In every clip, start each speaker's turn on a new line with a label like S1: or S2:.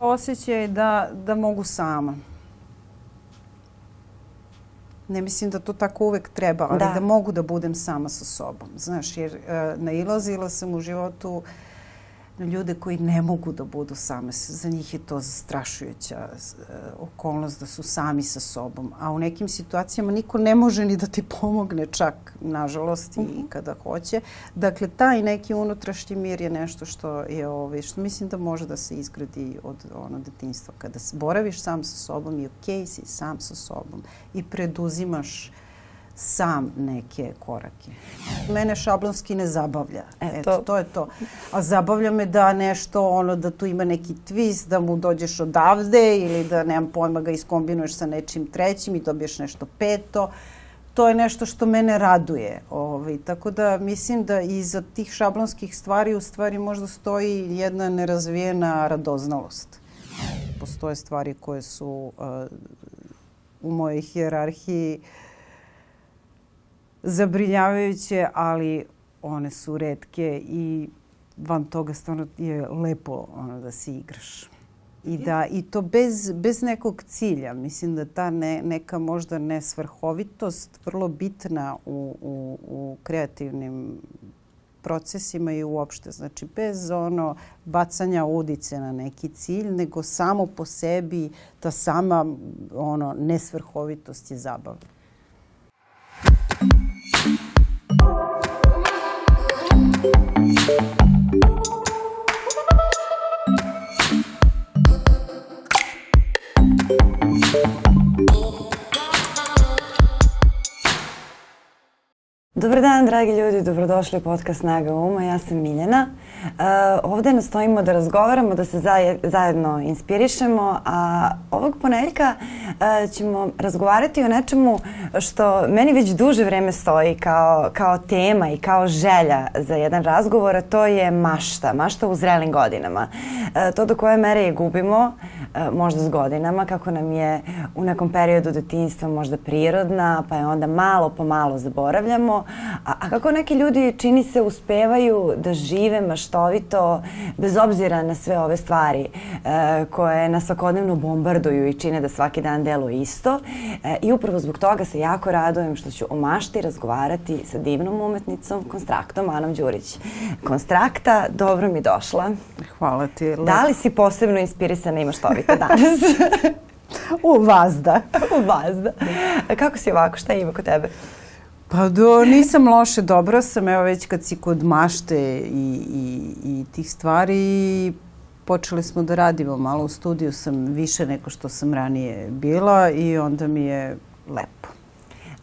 S1: Osjećaj da, da mogu sama. Ne mislim da to tako uvek treba, ali da, da mogu da budem sama sa sobom. Znaš, jer uh, nailazila sam u životu na ljude koji ne mogu da budu same. Za njih je to zastrašujuća e, okolnost da su sami sa sobom. A u nekim situacijama niko ne može ni da ti pomogne čak, nažalost, i mhm. kada hoće. Dakle, taj neki unutrašnji mir je nešto što je, ovaj, što mislim da može da se izgradi od ono detinstva. Kada boraviš sam sa sobom i okej okay si sam sa sobom i preduzimaš uh, sam neke korake. Mene šablonski ne zabavlja. Eto, Eto to je to. A zabavlja me da nešto, ono, da tu ima neki twist, da mu dođeš odavde ili da, nemam pojma, ga iskombinuješ sa nečim trećim i dobiješ nešto peto. To je nešto što mene raduje. Ovaj. Tako da mislim da iza tih šablonskih stvari u stvari možda stoji jedna nerazvijena radoznalost. Postoje stvari koje su uh, u mojoj hijerarhiji uh, zabrinjavajuće, ali one su redke i van toga stvarno je lepo ono, da se igraš. I, da, I to bez, bez nekog cilja. Mislim da ta ne, neka možda nesvrhovitost vrlo bitna u, u, u kreativnim procesima i uopšte. Znači, bez ono bacanja udice na neki cilj, nego samo po sebi ta sama ono nesvrhovitost je zabavna.
S2: thank you Dobar dan, dragi ljudi, dobrodošli u podcast Snaga Uma. Ja sam Miljana. Uh, ovde nastojimo da razgovaramo, da se zajedno inspirišemo, a ovog ponedeljka uh, ćemo razgovarati o nečemu što meni već duže vreme stoji kao, kao tema i kao želja za jedan razgovor, a to je mašta, mašta u zrelim godinama. Uh, to do koje mere je gubimo, možda s godinama, kako nam je u nekom periodu detinjstva možda prirodna, pa je onda malo po malo zaboravljamo, a, a kako neki ljudi čini se uspevaju da žive maštovito bez obzira na sve ove stvari e, koje nas svakodnevno bombarduju i čine da svaki dan deluje isto. E, I upravo zbog toga se jako radujem što ću o mašti razgovarati sa divnom umetnicom, konstraktom Anom Đurić. Konstrakta, dobro mi došla.
S1: Hvala ti.
S2: Da li si posebno inspirisana i maštovita danas?
S1: U vazda.
S2: U vazda. Kako si ovako? Šta ima kod tebe?
S1: Pa do, nisam loše, dobro sam, evo već kad si kod mašte i, i, i tih stvari, počeli smo da radimo malo u studiju, sam više nego što sam ranije bila i onda mi je lepo.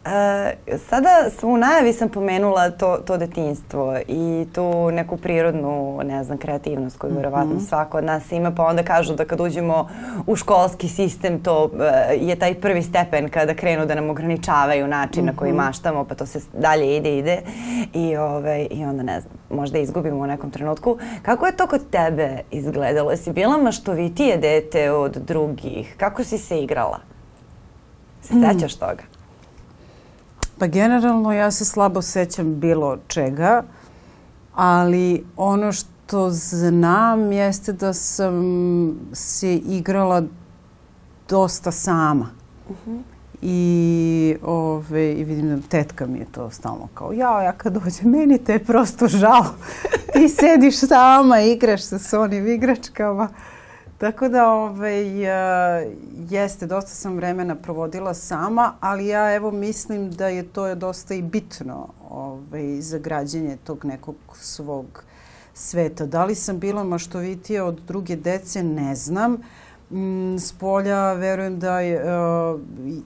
S2: E, sada u najavi sam pomenula to, to detinstvo i tu neku prirodnu, ne znam, kreativnost koju verovatno mm -hmm. svako od nas ima, pa onda kažu da kad uđemo u školski sistem to e, je taj prvi stepen kada krenu da nam ograničavaju način mm -hmm. na koji mhm. maštamo, pa to se dalje ide, ide i, ovaj, i onda ne znam, možda izgubimo u nekom trenutku. Kako je to kod tebe izgledalo? Jesi bila maštovitije dete od drugih? Kako si se igrala? Se mm. sećaš toga?
S1: Pa generalno ja se slabo sećam bilo čega, ali ono što znam jeste da sam se igrala dosta sama. Uh -huh. I, ove, I vidim da tetka mi je to stalno kao, ja, ja kad dođem, meni te je prosto žao. Ti sediš sama, igraš se s onim igračkama. Tako da, ovaj, jeste, dosta sam vremena provodila sama, ali ja evo mislim da je to dosta i bitno ovaj, za građenje tog nekog svog sveta. Da li sam bila maštovitija od druge dece, ne znam. Uh, s polja verujem da je, uh,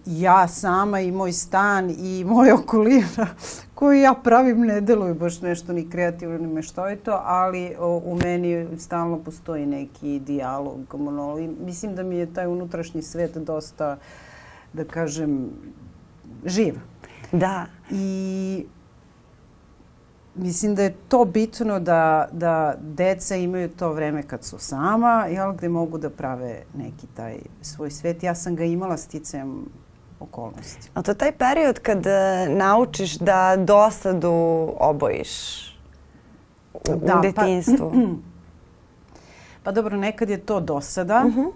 S1: ja sama i moj stan i moja okolina koju ja pravim ne deluju baš nešto ni kreativno ni meštovito, ali uh, u meni stalno postoji neki dijalog, monolog. Mislim da mi je taj unutrašnji svet dosta, da kažem, živ.
S2: Da.
S1: I Mislim da je to bitno da, da deca imaju to vreme kad su sama, jel, gde mogu da prave neki taj svoj svet. Ja sam ga imala sticajem okolnosti.
S2: A to je taj period kad e, naučiš da dosadu obojiš u, da, u detinstvu? Pa,
S1: Pa dobro, nekad je to dosada. Uh mhm. -huh.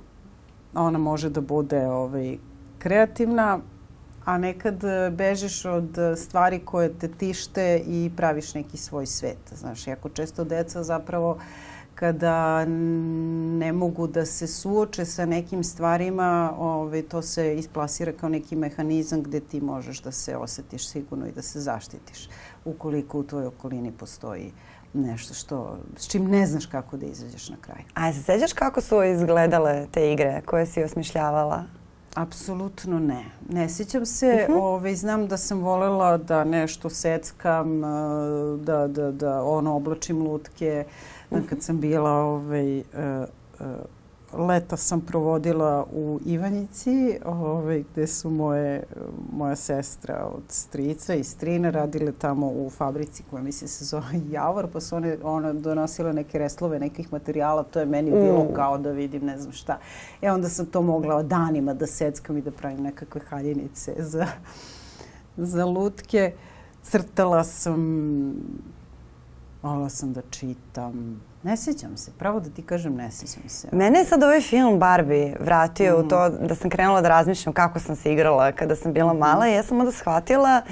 S1: Ona može da bude ovaj, kreativna, a nekad e, bežiš od stvari koje te tište i praviš neki svoj svet. Znaš, jako često deca zapravo kada ne mogu da se suoče sa nekim stvarima, ovaj, to se isplasira kao neki mehanizam gde ti možeš da se osetiš sigurno i da se zaštitiš ukoliko u tvojoj okolini postoji nešto što, s čim ne znaš kako da izađeš na kraj.
S2: A se sećaš kako su izgledale te igre koje si osmišljavala?
S1: Apsolutno ne. Ne sjećam se. Uh -huh. ovaj, znam da sam volela da nešto seckam, da, da, da ono, oblačim lutke. Uh -huh. Kad sam bila ovaj, uh, uh, leta sam provodila u Ivanjici, ovaj, gde su moje, moja sestra od strica i strine radile tamo u fabrici koja mislim se zove Javor, pa su one, one donosile neke reslove nekih materijala, to je meni bilo kao da vidim ne znam šta. E onda sam to mogla danima da seckam i da pravim nekakve haljinice za, za lutke. Crtala sam, volila sam da čitam, Ne sjećam se, pravo da ti kažem ne sjećam se.
S2: Mene je sad ovaj film Barbie vratio mm. u to da sam krenula da razmišljam kako sam se igrala kada sam bila mala i ja sam onda shvatila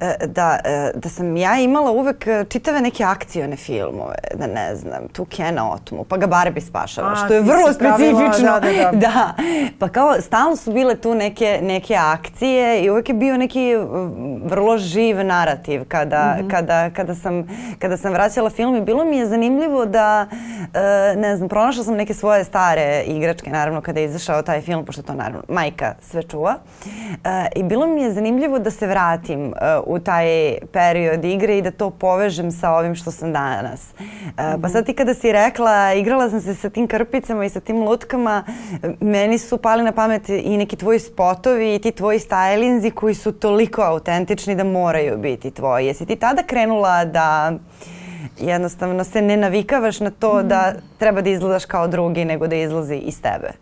S2: e, da, e, da sam ja imala uvek čitave neke akcijone filmove, da ne znam, tu Kena otmu, pa ga Barbie spašava, A, što je vrlo specifično. Da, da, da. da, pa kao stalno su bile tu neke, neke akcije i uvek je bio neki vrlo živ narativ kada, mm -hmm. kada, kada, sam, kada sam vraćala film i bilo mi je zanimljivo da e, ne znam, pronašla sam neke svoje stare igračke, naravno, kada je izašao taj film, pošto to, naravno, majka sve čuva. E, I bilo mi je zanimljivo da se vratim e, u taj period igre i da to povežem sa ovim što sam danas. E, pa sad ti kada si rekla, igrala sam se sa tim krpicama i sa tim lutkama, meni su pali na pamet i neki tvoji spotovi i ti tvoji stylinzi koji su toliko autentični da moraju biti tvoji. Jesi ti tada krenula da jednostavno se ne navikavaš na to da treba da izgledaš kao drugi, nego da izlazi iz tebe?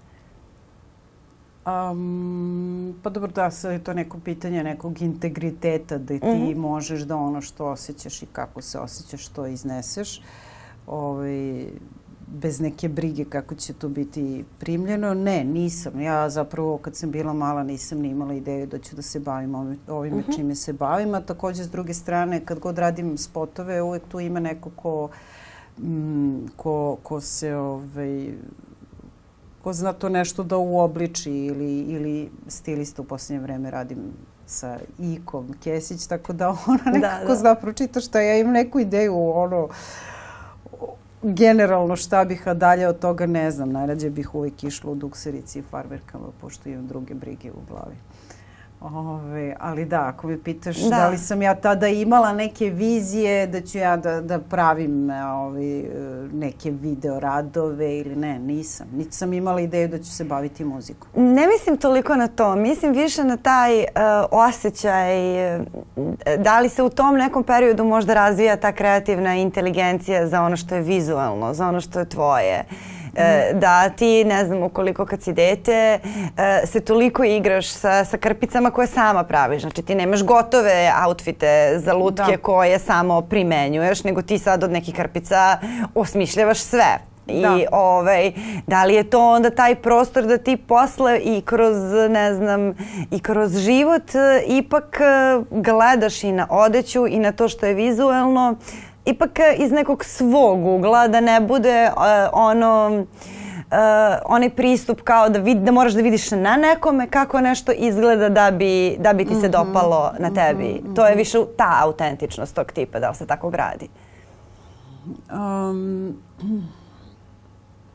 S1: Um, pa dobro, da, sad je to neko pitanje nekog integriteta da ti mm -hmm. možeš da ono što osjećaš i kako se osjećaš to izneseš. Ovaj, bez neke brige kako će to biti primljeno. Ne, nisam. Ja zapravo kad sam bila mala nisam ni imala ideju da ću da se bavim ovim, ovime uh mhm. -huh. čime se bavim, a takođe s druge strane kad god radim spotove uvek tu ima neko ko, mm, ko, ko se ovaj, ko zna to nešto da uobliči ili, ili stilista u posljednje vreme radim sa Ikom Kesić, tako da ona da, nekako da, da. zna pročita šta ja imam neku ideju ono generalno šta bih, a dalje od toga ne znam. Najrađe bih uvijek išla u dukserici i farverkama, pošto imam druge brige u glavi. Ove, ali da, ako me pitaš da. da li sam ja tada imala neke vizije da ću ja da, da pravim ovi, neke video radove ili ne, nisam. Niti sam imala ideju da ću se baviti muzikom.
S2: Ne mislim toliko na to. Mislim više na taj uh, osjećaj da li se u tom nekom periodu možda razvija ta kreativna inteligencija za ono što je vizualno, za ono što je tvoje. E, da ti, ne znam, ukoliko kad si dete, e, se toliko igraš sa, sa krpicama koje sama praviš. Znači ti nemaš gotove outfite za lutke da. koje samo primenjuješ, nego ti sad od nekih krpica osmišljavaš sve. I da. ovaj, da li je to onda taj prostor da ti posle i kroz, ne znam, i kroz život e, ipak gledaš i na odeću i na to što je vizuelno ipak e, iz nekog svog ugla, da ne bude uh, ono uh, onaj pristup kao da, vid, da moraš da vidiš na nekome kako nešto izgleda da bi, da bi ti se mhm. dopalo mm -hmm. na tebi. Mm -hmm. To je više ta autentičnost tog tipa, da li se tako gradi? Um,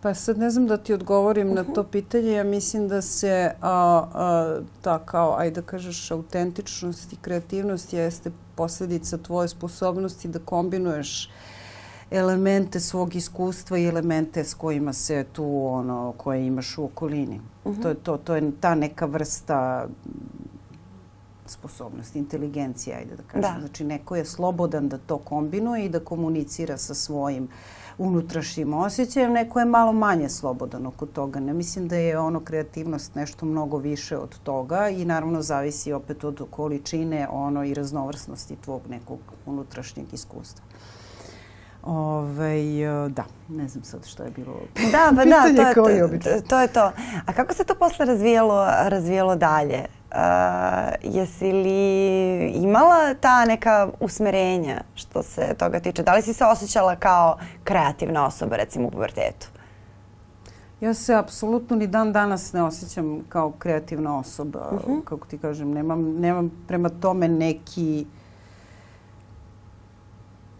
S1: pa sad ne znam da ti odgovorim uh -huh. na mhm. to pitanje. Ja mislim da se a, a, ta kao, ajde da kažeš, autentičnost i kreativnost jeste posledica tvoje sposobnosti da kombinuješ elemente svog iskustva i elemente s kojima se tu ono koje imaš u okolini. Uh -huh. To je to, to je ta neka vrsta sposobnosti, inteligencija, ajde da kažem. Da. Znači neko je slobodan da to kombinuje i da komunicira sa svojim unutrašnjim osjećajem, neko je malo manje slobodan oko toga. Ne mislim da je ono kreativnost nešto mnogo više od toga i naravno zavisi opet od količine ono i raznovrsnosti tvog nekog unutrašnjeg iskustva. Ove, da, ne znam sad što je bilo
S2: Da, pa da, to je, to, to je to. A kako se to posle razvijalo, razvijalo dalje? Uh, jesi li imala ta neka usmerenja što se toga tiče? Da li si se osjećala kao kreativna osoba recimo u pubertetu?
S1: Ja se apsolutno ni dan danas ne osjećam kao kreativna osoba. Uh mhm. -huh. Kako ti kažem, nemam, nemam prema tome neki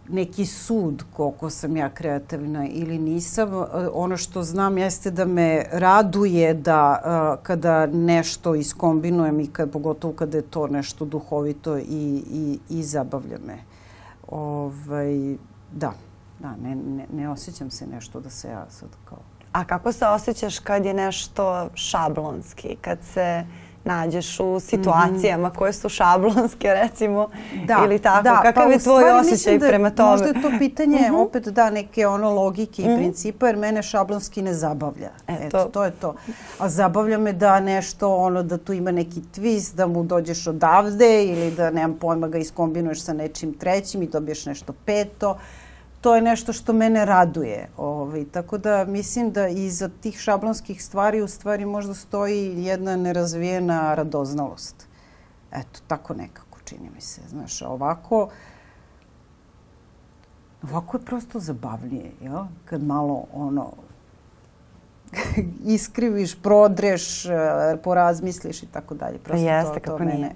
S1: neki sud koliko sam ja kreativna ili nisam. Ono što znam jeste da me raduje da uh, kada nešto iskombinujem i kad, pogotovo kada je to nešto duhovito i, i, i zabavlja me. Ovaj, da, da ne, ne, ne osjećam se nešto da se ja sad kao
S2: A kako se osjećaš kad je nešto šablonski, kad se nađeš u situacijama mm -hmm. koje su šablonske recimo da, ili tako. Da, Kakav pa je tvoj osjećaj da prema tome?
S1: Možda je to pitanje mm -hmm. opet da neke ono logike mm -hmm. i mhm. principa jer mene šablonski ne zabavlja. Eto. Eto, to je to. A zabavlja me da nešto ono da tu ima neki twist, da mu dođeš odavde ili da nemam pojma ga iskombinuješ sa nečim trećim i dobiješ nešto peto to je nešto što mene raduje. Ovaj, tako da mislim da iza tih šablonskih stvari u stvari možda stoji jedna nerazvijena radoznalost. Eto, tako nekako čini mi se. Znaš, ovako, ovako je prosto zabavnije, jel? Kad malo ono, iskriviš, prodreš, eh, porazmisliš i tako dalje.
S2: Prosto Jeste, to, to kako mene, nije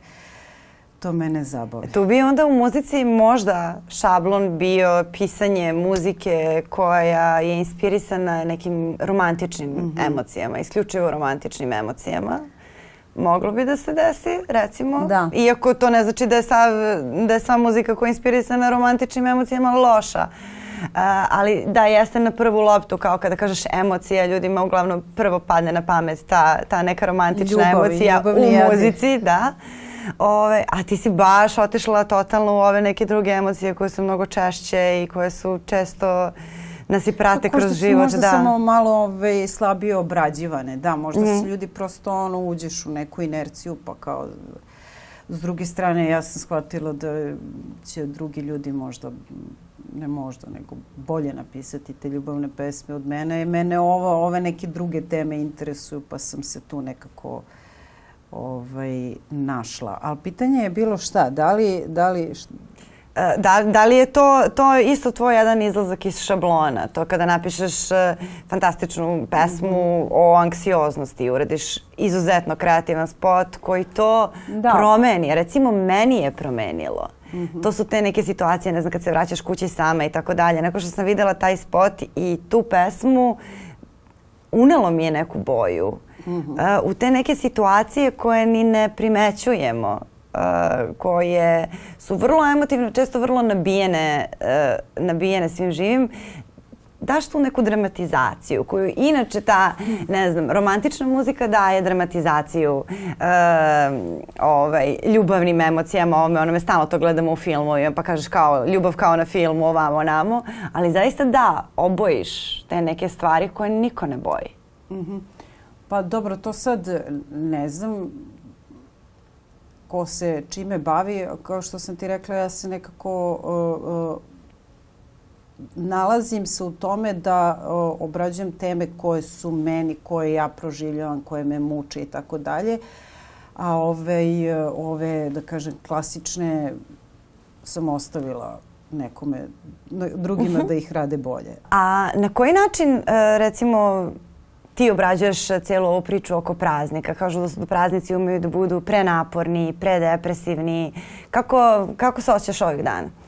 S1: to mene zabavlja.
S2: Tu bi onda u muzici možda šablon bio pisanje muzike koja je inspirisana nekim romantičnim mm -hmm. emocijama, isključivo romantičnim emocijama. Moglo bi da se desi, recimo.
S1: Da.
S2: Iako to ne znači da je, sav, da je sva muzika koja je inspirisana romantičnim emocijama loša. Uh, ali da, jeste na prvu loptu, kao kada kažeš emocija, ljudima uglavnom prvo padne na pamet ta, ta neka romantična Ljubavi, emocija u muzici, da. Ove, a ti si baš otišla totalno u ove neke druge emocije koje su mnogo češće i koje su često nas i prate kroz život.
S1: Možda da. samo malo ove, slabije obrađivane. Da, možda mm. se ljudi prosto ono uđeš u neku inerciju pa kao S druge strane, ja sam shvatila da će drugi ljudi možda, ne možda, nego bolje napisati te ljubavne pesme od mene. Mene ovo, ove neke druge teme interesuju, pa sam se tu nekako ovaj, našla. Ali pitanje je bilo šta? Da li, da li,
S2: e, Da, da li je to, to isto tvoj jedan izlazak iz šablona? To kada napišeš uh, fantastičnu pesmu o anksioznosti, urediš izuzetno kreativan spot koji to da. promeni. Recimo, meni je promenilo. Mm -hmm. To su te neke situacije, ne znam, kad se vraćaš kući sama i tako dalje. Neko što sam videla taj spot i tu pesmu, unelo mi je neku boju uh, u te neke situacije koje ni ne primećujemo, uh, koje su vrlo emotivne, često vrlo nabijene, uh, nabijene svim živim, daš tu neku dramatizaciju koju inače ta, ne znam, romantična muzika daje dramatizaciju e, ovaj, ljubavnim emocijama, ovome, onome, stalno to gledamo u filmu pa kažeš kao ljubav kao na filmu, ovamo, onamo, ali zaista da, obojiš te neke stvari koje niko ne boji. Mm -hmm.
S1: Pa dobro, to sad ne znam ko se čime bavi. Kao što sam ti rekla, ja se nekako uh, uh, nalazim se u tome da uh, obrađujem teme koje su meni, koje ja proživljavam, koje me muče i tako dalje. A ove, ove, da kažem, klasične sam ostavila nekome, drugima uh. -huh. da ih rade bolje.
S2: A na koji način, recimo, ti obrađuješ cijelu ovu priču oko praznika. Kažu da su da praznici umeju da budu prenaporni, predepresivni. Kako, kako se osjećaš ovih dana?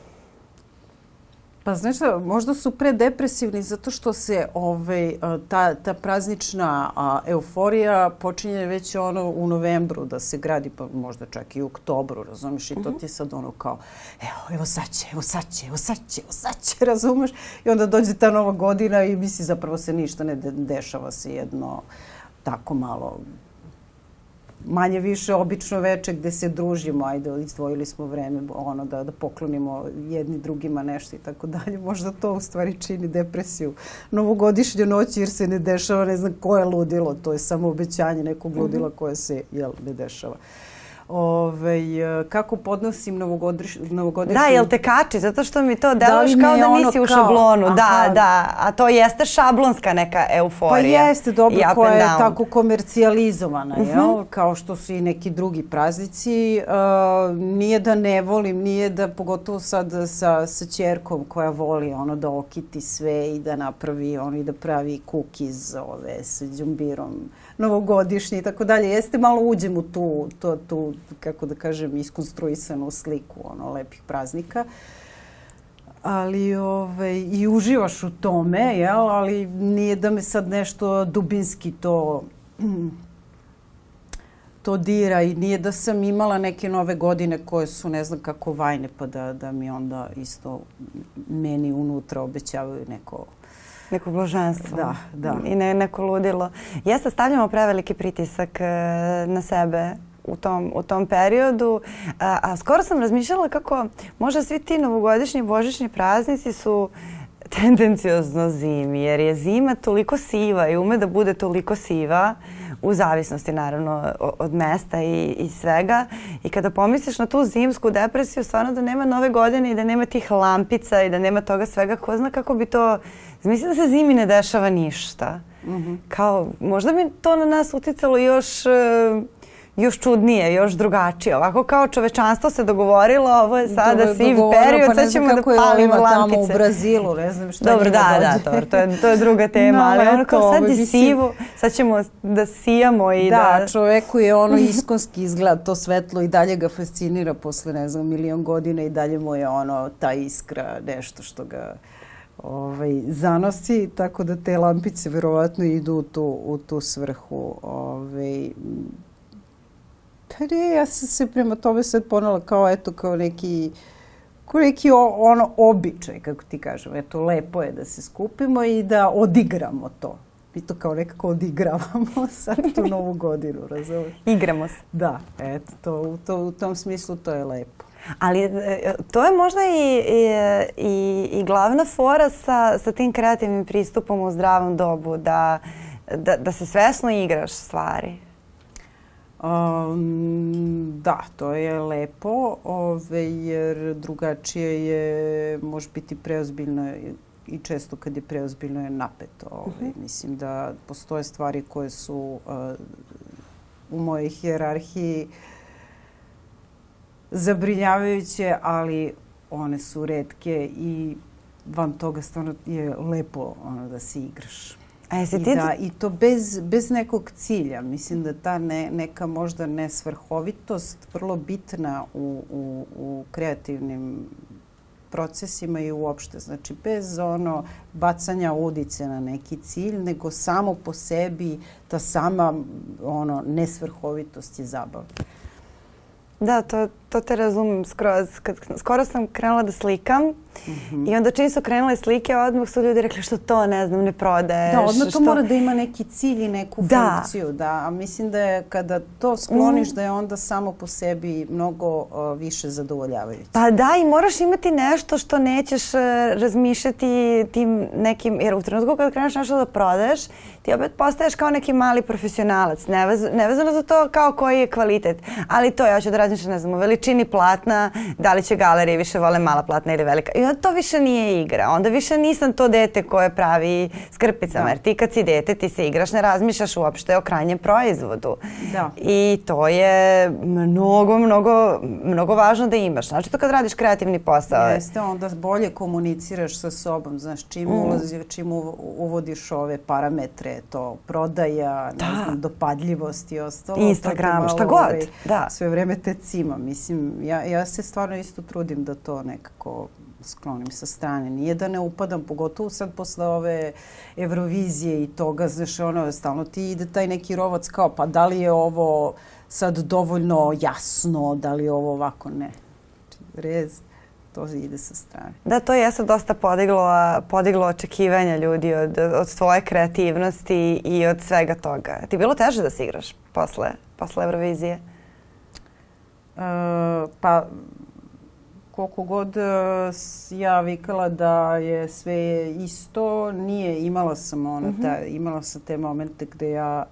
S1: Pa znaš šta, možda su predepresivni zato što se ovaj, ta, ta praznična a, euforija počinje već ono u novembru da se gradi, pa možda čak i u oktobru, razumiješ? I to mhm. ti sad ono kao, evo, evo sad će, evo sad će, evo sad će, evo sad će, razumeš? I onda dođe ta nova godina i misli zapravo se ništa ne de dešava se jedno tako malo manje više obično veče gde se družimo, ajde, izdvojili smo vreme ono da, da poklonimo jedni drugima nešto i tako dalje. Možda to u stvari čini depresiju novogodišnje noći jer se ne dešava, ne znam ko je ludilo, to je samo obećanje nekog ludila mhm. koje se jel, ne dešava. Ove, kako podnosim novogodiš, novogodišnju...
S2: Da, jel te kači? Zato što mi to deluješ da kao da nisi u kao, šablonu. Aha. Da, da. A to jeste šablonska neka euforija.
S1: Pa jeste, dobro, koja je tako komercijalizovana, uh -huh. jel? Kao što su i neki drugi praznici. Uh, nije da ne volim, nije da, pogotovo sad sa, sa čerkom koja voli ono da okiti sve i da napravi ono i da pravi kukiz ove sa džumbirom novogodišnji i tako dalje. Jeste malo uđem u tu, to, tu, kako da kažem, iskonstruisanu sliku ono, lepih praznika. Ali ovaj, i uživaš u tome, jel? ali nije da me sad nešto dubinski to to dira i nije da sam imala neke nove godine koje su ne znam kako vajne pa da, da mi onda isto meni unutra obećavaju neko
S2: Neko blaženstvo.
S1: Da, da.
S2: I ne, neko ludilo. Jeste, stavljamo preveliki pritisak e, na sebe u tom, u tom periodu. A, a skoro sam razmišljala kako možda svi ti novogodišnji božićni praznici su tendenciozno zimi, jer je zima toliko siva i ume da bude toliko siva u zavisnosti naravno od mesta i, i svega. I kada pomisliš na tu zimsku depresiju, stvarno da nema nove godine i da nema tih lampica i da nema toga svega, ko zna kako bi to Mislim da se zimi ne dešava ništa. Mm -hmm. Kao, možda bi to na nas uticalo još uh, još čudnije, još drugačije. Ovako kao čovečanstvo se dogovorilo, ovo je sada siv period, pa sad ćemo da palimo lampice.
S1: tamo u Brazilu, ne znam šta
S2: Dobro, da, da, dobro, to je, to je druga tema, no, ali ono kao sad je sivo, sad ćemo da sijamo i
S1: da... Da, čoveku je ono iskonski izgled, to svetlo i dalje ga fascinira posle, ne znam, milion godina i dalje mu je ono, ta iskra, nešto što ga ovaj, zanosi, tako da te lampice verovatno idu u tu, u tu svrhu. Ovaj, pa ne, ja sam se prema tome sad ponala kao, eto, kao neki kao neki o, ono običaj, kako ti kažem. Eto, lepo je da se skupimo i da odigramo to. Mi to kao nekako odigravamo sad tu novu godinu, razumiješ?
S2: Igramo se.
S1: Da, eto, to, to, u tom smislu to je lepo.
S2: Ali e, to je možda i, i, i glavna fora sa, sa tim kreativnim pristupom u zdravom dobu, da, da, da se svesno igraš stvari.
S1: Um, da, to je lepo, ove, jer drugačije je, može biti preozbiljno i često kad je preozbiljno je napeto. Ove, uh -huh. Mislim da postoje stvari koje su uh, u mojoj hijerarhiji uh, zabrinjavajuće, ali one su redke i van toga stvarno je lepo ono, da se igraš.
S2: A jesi
S1: I,
S2: ti...
S1: da, I to bez, bez nekog cilja. Mislim da ta ne, neka možda nesvrhovitost vrlo bitna u, u, u kreativnim procesima i uopšte. Znači, bez ono bacanja udice na neki cilj, nego samo po sebi ta sama ono nesvrhovitost je zabavna.
S2: Da, to, to te razumem skroz. Kad, skoro sam krenula da slikam mm -hmm. i onda čim su krenule slike, odmah su ljudi rekli što to, ne znam, ne prodaješ.
S1: Da, odmah to što... mora da ima neki cilj i neku da. funkciju. Da, a mislim da je kada to skloniš mm. da je onda samo po sebi mnogo uh, više zadovoljavajuće.
S2: Pa da, i moraš imati nešto što nećeš uh, razmišljati tim nekim, jer u trenutku kada kreneš nešto da prodaješ, ti opet postaješ kao neki mali profesionalac, nevez, nevezano za to kao koji je kvalitet. Ali to ja ću da razmišljam, ne znam, o veličini platna, da li će galerije više vole mala platna ili velika. I onda to više nije igra. Onda više nisam to dete koje pravi skrpicama. Da. Jer ti kad si dete, ti se igraš, ne razmišljaš uopšte o krajnjem proizvodu.
S1: Da.
S2: I to je mnogo, mnogo, mnogo važno da imaš. Znači to kad radiš kreativni posao.
S1: Jeste, onda bolje komuniciraš sa sobom. Znaš, čim, mm. ulazi, čim uvodiš ove parametre, to prodaja, da. ne znam, dopadljivost i ostalo.
S2: Instagram, šta god. Ovaj,
S1: da. Sve vreme te cima. Mislim, ja, ja se stvarno isto trudim da to nekako sklonim sa strane. Nije da ne upadam, pogotovo sad posle ove Eurovizije i toga, znaš, ono, stalno ti ide taj neki rovac kao, pa da li je ovo sad dovoljno jasno, da li je ovo ovako, ne. Rez to ide sa strane.
S2: Da, to je sad dosta podiglo, podiglo očekivanja ljudi od, od tvoje kreativnosti i od svega toga. Ti je bilo teže da se igraš posle, posle Eurovizije?
S1: Uh, pa koliko god uh, ja vikala da je sve isto, nije, imala sam ono, mm -hmm. ta, imala sam te momente gde ja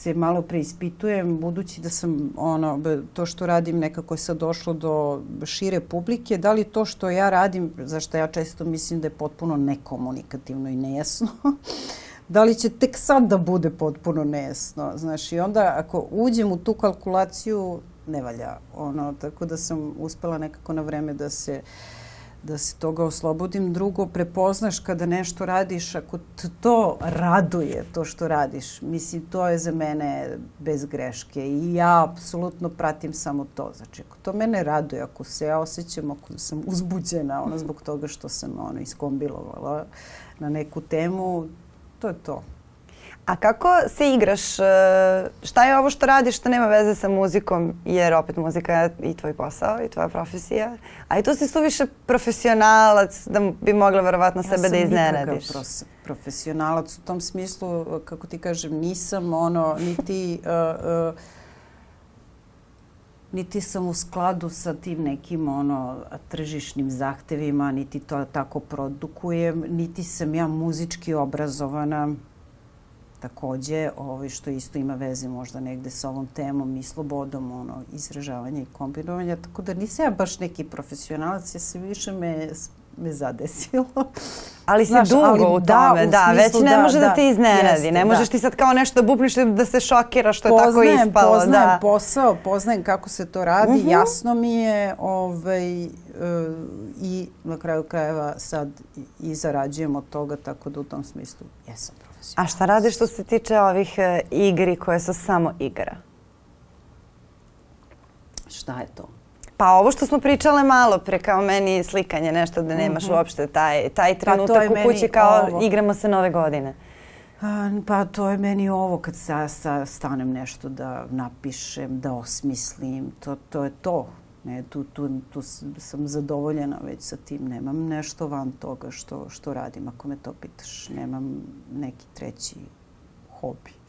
S1: se malo preispitujem, budući da sam ono, to što radim nekako je sad došlo do šire publike, da li to što ja radim, zašto ja često mislim da je potpuno nekomunikativno i nejasno, da li će tek sad da bude potpuno nejasno. Znaš, i onda ako uđem u tu kalkulaciju, ne valja. Ono, tako da sam uspela nekako na vreme da se da se toga oslobodim. Drugo, prepoznaš kada nešto radiš, ako to raduje, to što radiš, mislim, to je za mene bez greške i ja apsolutno pratim samo to. Znači, ako to mene raduje, ako se ja osjećam, ako sam uzbuđena, ono, zbog toga što sam ono, iskombilovala na neku temu, to je to.
S2: A kako se igraš? E, šta je ovo što radiš što nema veze sa muzikom? Jer opet muzika je i tvoj posao i tvoja profesija. A i tu si suviše profesionalac da bi mogla verovatno ja sebe da iznenadiš.
S1: Ja sam profesionalac u tom smislu, kako ti kažem, nisam ono, niti... Uh, uh, niti sam u skladu sa tim nekim ono tržišnim zahtevima, niti to tako produkujem, niti sam ja muzički obrazovana. Takođe, ovaj, što isto ima veze možda negde sa ovom temom i slobodom ono, izražavanja i kombinovanja, tako da nisam ja baš neki profesionalac, ja se više me me zadesilo.
S2: Ali si Znaš, dugo ali, u tome, da, u da već ne da, može da, da te iznenadi. Jeste, ne možeš da. ti sad kao nešto bupniš da se šokiraš što poznajem, je tako ispalo.
S1: Poznajem
S2: da.
S1: posao, poznajem kako se to radi, uh mhm. -huh. jasno mi je ovaj, uh, i na kraju krajeva sad i zarađujem od toga, tako da u tom smislu jesam
S2: A šta radiš što se tiče ovih e, igri koje su samo igra?
S1: Šta je to?
S2: Pa ovo što smo pričale malo pre, kao meni slikanje, nešto da nemaš mm -hmm. uopšte taj, taj pa trenutak pa u kući kao ovo. igramo se nove godine.
S1: Pa to je meni ovo kad sa, sa stanem nešto da napišem, da osmislim, to, to je to. Ne, tu, tu, tu sam zadovoljena već sa tim. Nemam nešto van toga što, što radim, ako me to pitaš. Nemam neki treći hobi.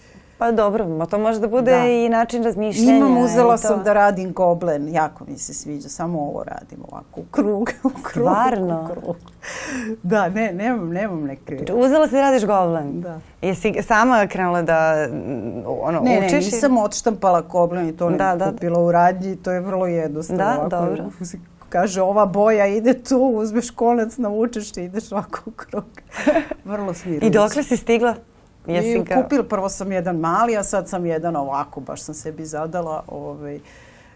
S2: Pa dobro, ma to može da bude da. i način razmišljanja.
S1: Imam, uzela sam da radim goblen, jako mi se sviđa, samo ovo radim ovako, u krug, u krug,
S2: Stvarno?
S1: u krug. Da, ne, nemam, nemam neke...
S2: Znači, uzela si da radiš goblen?
S1: Da.
S2: Jesi sama krenula da ono,
S1: ne,
S2: učiš?
S1: Ne, ne, nisam odštampala goblen i to da, ne da, kupila u radnji, to je vrlo jednostavno.
S2: Da,
S1: ovako,
S2: dobro.
S1: Kaže, ova boja ide tu, uzmeš konac, navučeš i ideš ovako u krug. Vrlo smirujuće.
S2: I dokle si stigla?
S1: Jesi I kupil, prvo sam jedan mali, a sad sam jedan ovako, baš sam sebi zadala. Ovaj,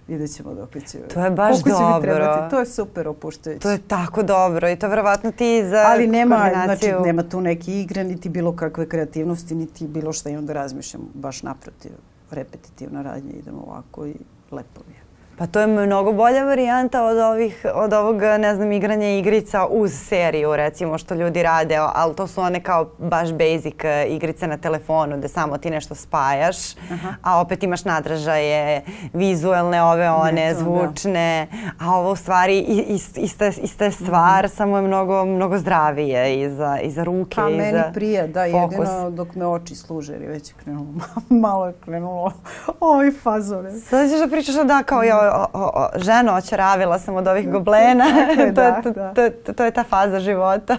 S1: vidjet ćemo dok će...
S2: To je baš
S1: dobro. Trebati. To je super opuštajuće.
S2: To je tako dobro i to verovatno ti za
S1: Ali nema, znači, nema tu neke igre, niti bilo kakve kreativnosti, niti bilo šta imam da razmišljam. Baš naprotiv, repetitivna radnja, idemo ovako i lepo mi je.
S2: Pa to je mnogo bolja varijanta od, ovih, od ovog, ne znam, igranja igrica uz seriju, recimo, što ljudi rade, ali to su one kao baš basic e, igrice na telefonu, gde samo ti nešto spajaš, Aha. a opet imaš nadražaje, vizuelne, ove, one, ne, to, da. zvučne, da. a ovo u stvari ist, ista, ista je stvar, mm -hmm. samo je mnogo, mnogo zdravije i za, i za ruke,
S1: pa,
S2: i za
S1: meni prije, da, fokus. jedino dok me oči služe, jer je već krenulo, malo je krenulo ovaj fazove.
S2: Sad ćeš da pričaš da kao ja o, o, ženo, očaravila sam od ovih goblena. to, da, to, da. To, to, to je ta faza života.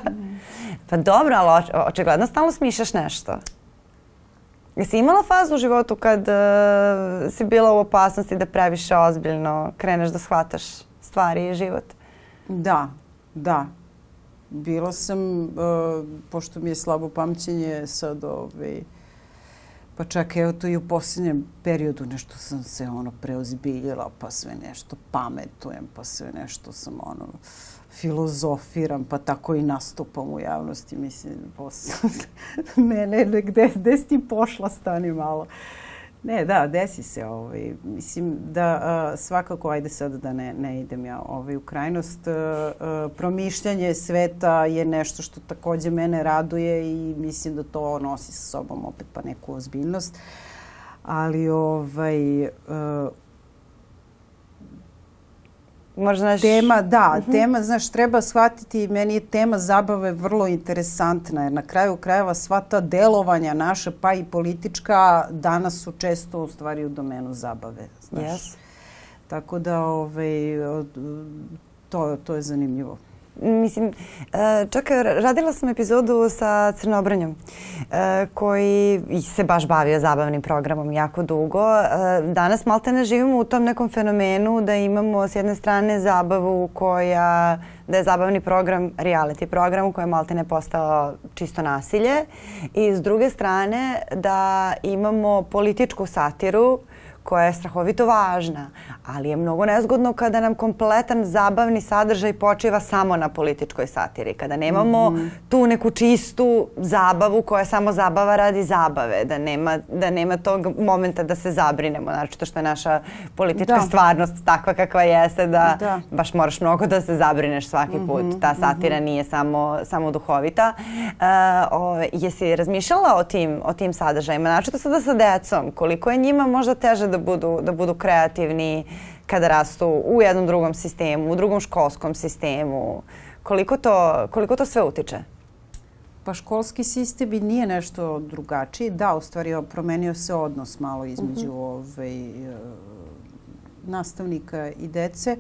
S2: Pa dobro, ali oč, očigledno stalno smišljaš nešto. Jesi imala fazu u životu kad uh, si bila u opasnosti da previše ozbiljno kreneš da shvataš stvari i život?
S1: Da, da. Bilo sam, uh, pošto mi je slabo pamćenje, sad ovaj, Pa čak evo to i u posljednjem periodu nešto sam se ono preozbiljila, pa sve nešto pametujem, pa sve nešto sam ono filozofiram, pa tako i nastupam u javnosti. Mislim, posle, ne, ne, ne, gde, gde si ti pošla, stani malo. Uh, Ne, da, desi se. Ovaj. Mislim da a, svakako, ajde sad da ne, ne idem ja ovaj, u krajnost, a, a, promišljanje sveta je nešto što takođe mene raduje i mislim da to nosi sa sobom opet pa neku ozbiljnost. Ali ovaj, a,
S2: Možda naš...
S1: Tema, da, uh mhm. -huh. tema, znaš, treba shvatiti, meni je tema zabave vrlo interesantna, jer na kraju krajeva sva ta delovanja naša, pa i politička, danas su često u stvari u domenu zabave, znaš.
S2: Yes.
S1: Tako da, ovaj, to, to je zanimljivo.
S2: Mislim, e, čak radila sam epizodu sa Crnobranjom e, koji se baš bavio zabavnim programom jako dugo. E, danas malte ne živimo u tom nekom fenomenu da imamo s jedne strane zabavu koja da je zabavni program reality program u kojem malte ne postao čisto nasilje i s druge strane da imamo političku satiru koja je strahovito važna, ali je mnogo nezgodno kada nam kompletan zabavni sadržaj počiva samo na političkoj satiri, kada nemamo mm -hmm. tu neku čistu zabavu koja je samo zabava radi zabave, da nema, da nema tog momenta da se zabrinemo, znači to što je naša politička da. stvarnost takva kakva jeste da, da, baš moraš mnogo da se zabrineš svaki put. Mm -hmm. Ta satira mm -hmm. nije samo, samo duhovita. Uh, o, jesi razmišljala o tim, o tim sadržajima, znači to sada sa decom, koliko je njima možda teže da budu, da budu kreativni, kada rastu u jednom drugom sistemu, u drugom školskom sistemu. Koliko to, koliko to sve utiče?
S1: Pa školski sistem i nije nešto drugačiji. Da, u stvari promenio se odnos malo između uh -huh. ovaj, nastavnika i dece,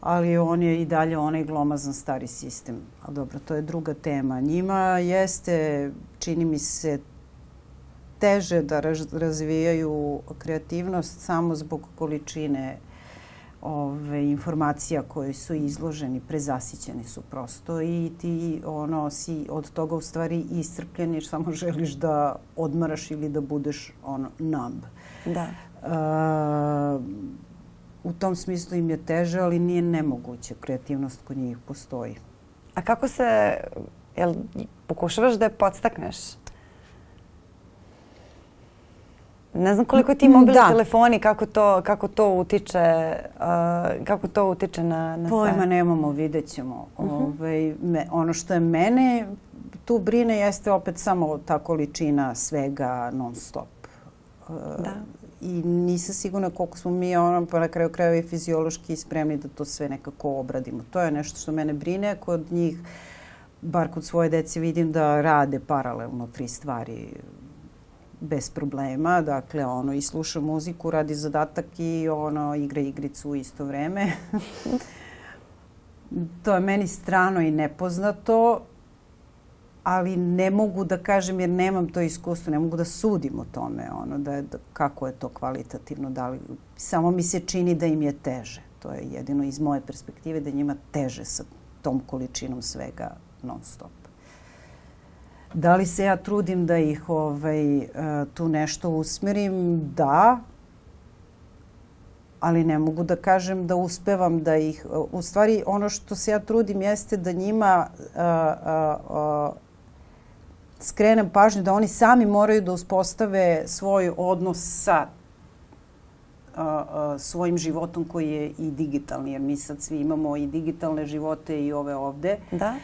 S1: ali on je i dalje onaj glomazan stari sistem. A dobro, to je druga tema. Njima jeste, čini mi se, teže da razvijaju kreativnost samo zbog količine ove, informacija koje su izloženi, prezasićeni su prosto i ti ono, si od toga u stvari iscrpljen jer samo želiš da odmaraš ili da budeš ono, numb.
S2: Da.
S1: Uh, u tom smislu im je teže, ali nije nemoguće. Kreativnost kod njih postoji.
S2: A kako se, jel pokušavaš da je podstakneš? Ne znam koliko ti mobilni da. telefoni, kako to, kako to utiče, uh, kako to utiče na, na
S1: Pojma sve. nemamo, vidjet ćemo. Uh -huh. Ove, ovaj, me, ono što je mene tu brine jeste opet samo ta količina svega non stop. Uh, da. I nisam sigurna koliko smo mi ono, pa na kraju krajeva i fiziološki spremni da to sve nekako obradimo. To je nešto što mene brine. Kod njih, bar kod svoje dece vidim da rade paralelno tri stvari bez problema, dakle ono i sluša muziku, radi zadatak i ono igra igricu u isto vreme. to je meni strano i nepoznato, ali ne mogu da kažem jer nemam to iskustvo, ne mogu da sudim o tome, ono da, da kako je to kvalitativno, da li, samo mi se čini da im je teže. To je jedino iz moje perspektive da njima teže sa tom količinom svega non stop. Da li se ja trudim da ih ovaj, e, tu nešto usmerim? Da, ali ne mogu da kažem da uspevam da ih... U stvari, ono što se ja trudim jeste da njima a, a, a, skrenem pažnju da oni sami moraju da uspostave svoj odnos sa a, a, svojim životom koji je i digitalni, jer mi sad svi imamo i digitalne živote i ove ovde.
S2: Da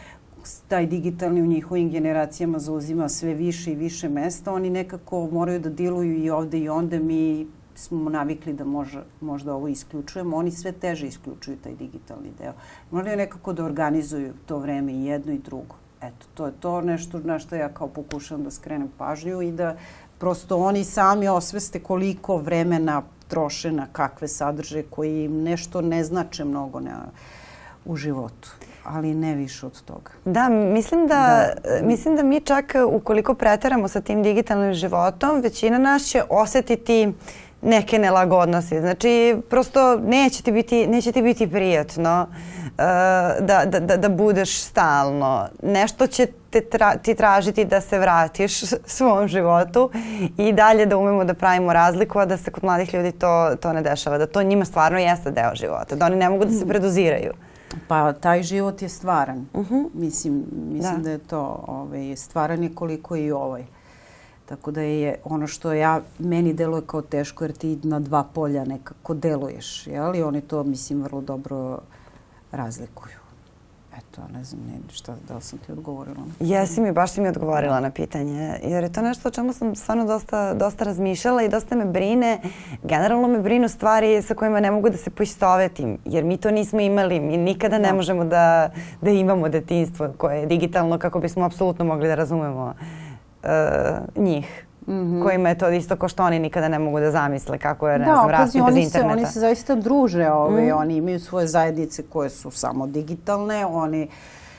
S1: taj digitalni u njihovim generacijama zauzima sve više i više mesta, oni nekako moraju da diluju i ovde i onda mi smo navikli da možda, možda ovo isključujemo, oni sve teže isključuju taj digitalni deo. Moraju nekako da organizuju to vreme i jedno i drugo. Eto, to je to nešto na što ja kao pokušavam da skrenem pažnju i da prosto oni sami osveste koliko vremena troše na kakve sadržaje koji im nešto ne znače mnogo na, u životu ali ne više od toga.
S2: Da, mislim da, da. mislim da mi čak ukoliko preteramo sa tim digitalnim životom, većina nas će osetiti neke nelagodnosti. Znači, prosto neće ti biti, neće ti biti prijatno uh, da, da, da, da budeš stalno. Nešto će te tra, ti tražiti da se vratiš svom životu i dalje da umemo da pravimo razliku, a da se kod mladih ljudi to, to ne dešava. Da to njima stvarno jeste deo života. Da oni ne mogu da se mm. predoziraju.
S1: Pa taj život je stvaran. Uh -huh. Mislim, mislim da. da je to ovaj, stvaran je koliko i ovaj. Tako da je ono što ja, meni deluje kao teško jer ti na dva polja nekako deluješ, jel? I oni to, mislim, vrlo dobro razlikuju. Eto, ne znam ne, šta, da li sam ti odgovorila.
S2: Jesi mi, baš si mi odgovorila na pitanje. Jer je to nešto o čemu sam stvarno dosta, dosta razmišljala i dosta me brine. Generalno me brinu stvari sa kojima ne mogu da se poistovetim. Jer mi to nismo imali. Mi nikada ne da. možemo da, da imamo detinstvo koje je digitalno kako bismo apsolutno mogli da razumemo uh, njih. Mm -hmm. kojima je to isto ko što oni nikada ne mogu da zamisle kako je, ne da, znam, rasti bez interneta.
S1: Da, oni se zaista druže, ove, mm. oni imaju svoje zajednice koje su samo digitalne, oni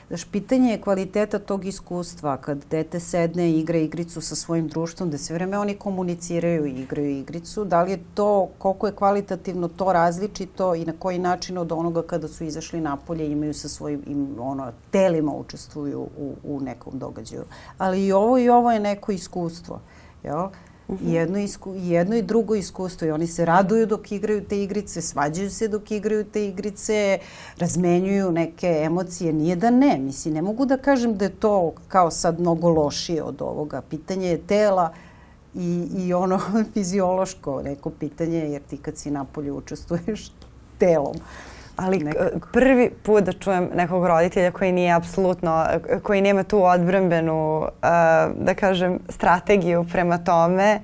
S1: Znaš, pitanje je kvaliteta tog iskustva. Kad dete sedne i igra igricu sa svojim društvom, da sve vreme oni komuniciraju i igraju igricu, da li je to, koliko je kvalitativno to različito i na koji način od onoga kada su izašli napolje imaju sa svojim im, ono, telima učestvuju u, u nekom događaju. Ali i ovo i ovo je neko iskustvo. Jel? Uh -huh. jedno, isku, jedno i drugo iskustvo i oni se raduju dok igraju te igrice, svađaju se dok igraju te igrice, razmenjuju neke emocije. Nije da ne, mislim, ne mogu da kažem da je to kao sad mnogo lošije od ovoga. Pitanje je tela i, i ono fiziološko neko pitanje, jer ti kad si napolje učestvuješ telom.
S2: Ali nekako. prvi put da čujem nekog roditelja koji nije apsolutno, koji nema tu odbrambenu, da kažem, strategiju prema tome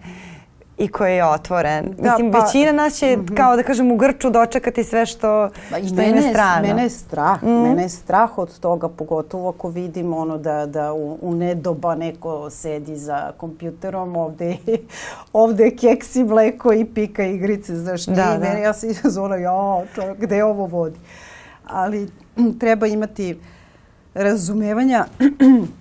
S2: i koji je otvoren. Da, Mislim, pa, većina nas će, mm -hmm. kao da kažem, u grču dočekati sve što,
S1: ba,
S2: što
S1: mene,
S2: im je strano.
S1: Mene je strah. Mm. Mene je strah od toga, pogotovo ako vidim ono da, da u, u nedoba neko sedi za kompjuterom, ovde, ovde je keksi mleko i pika igrice, znaš, da, da. mene, ja se izazvona, ja, čovjek, gde ovo vodi? Ali treba imati razumevanja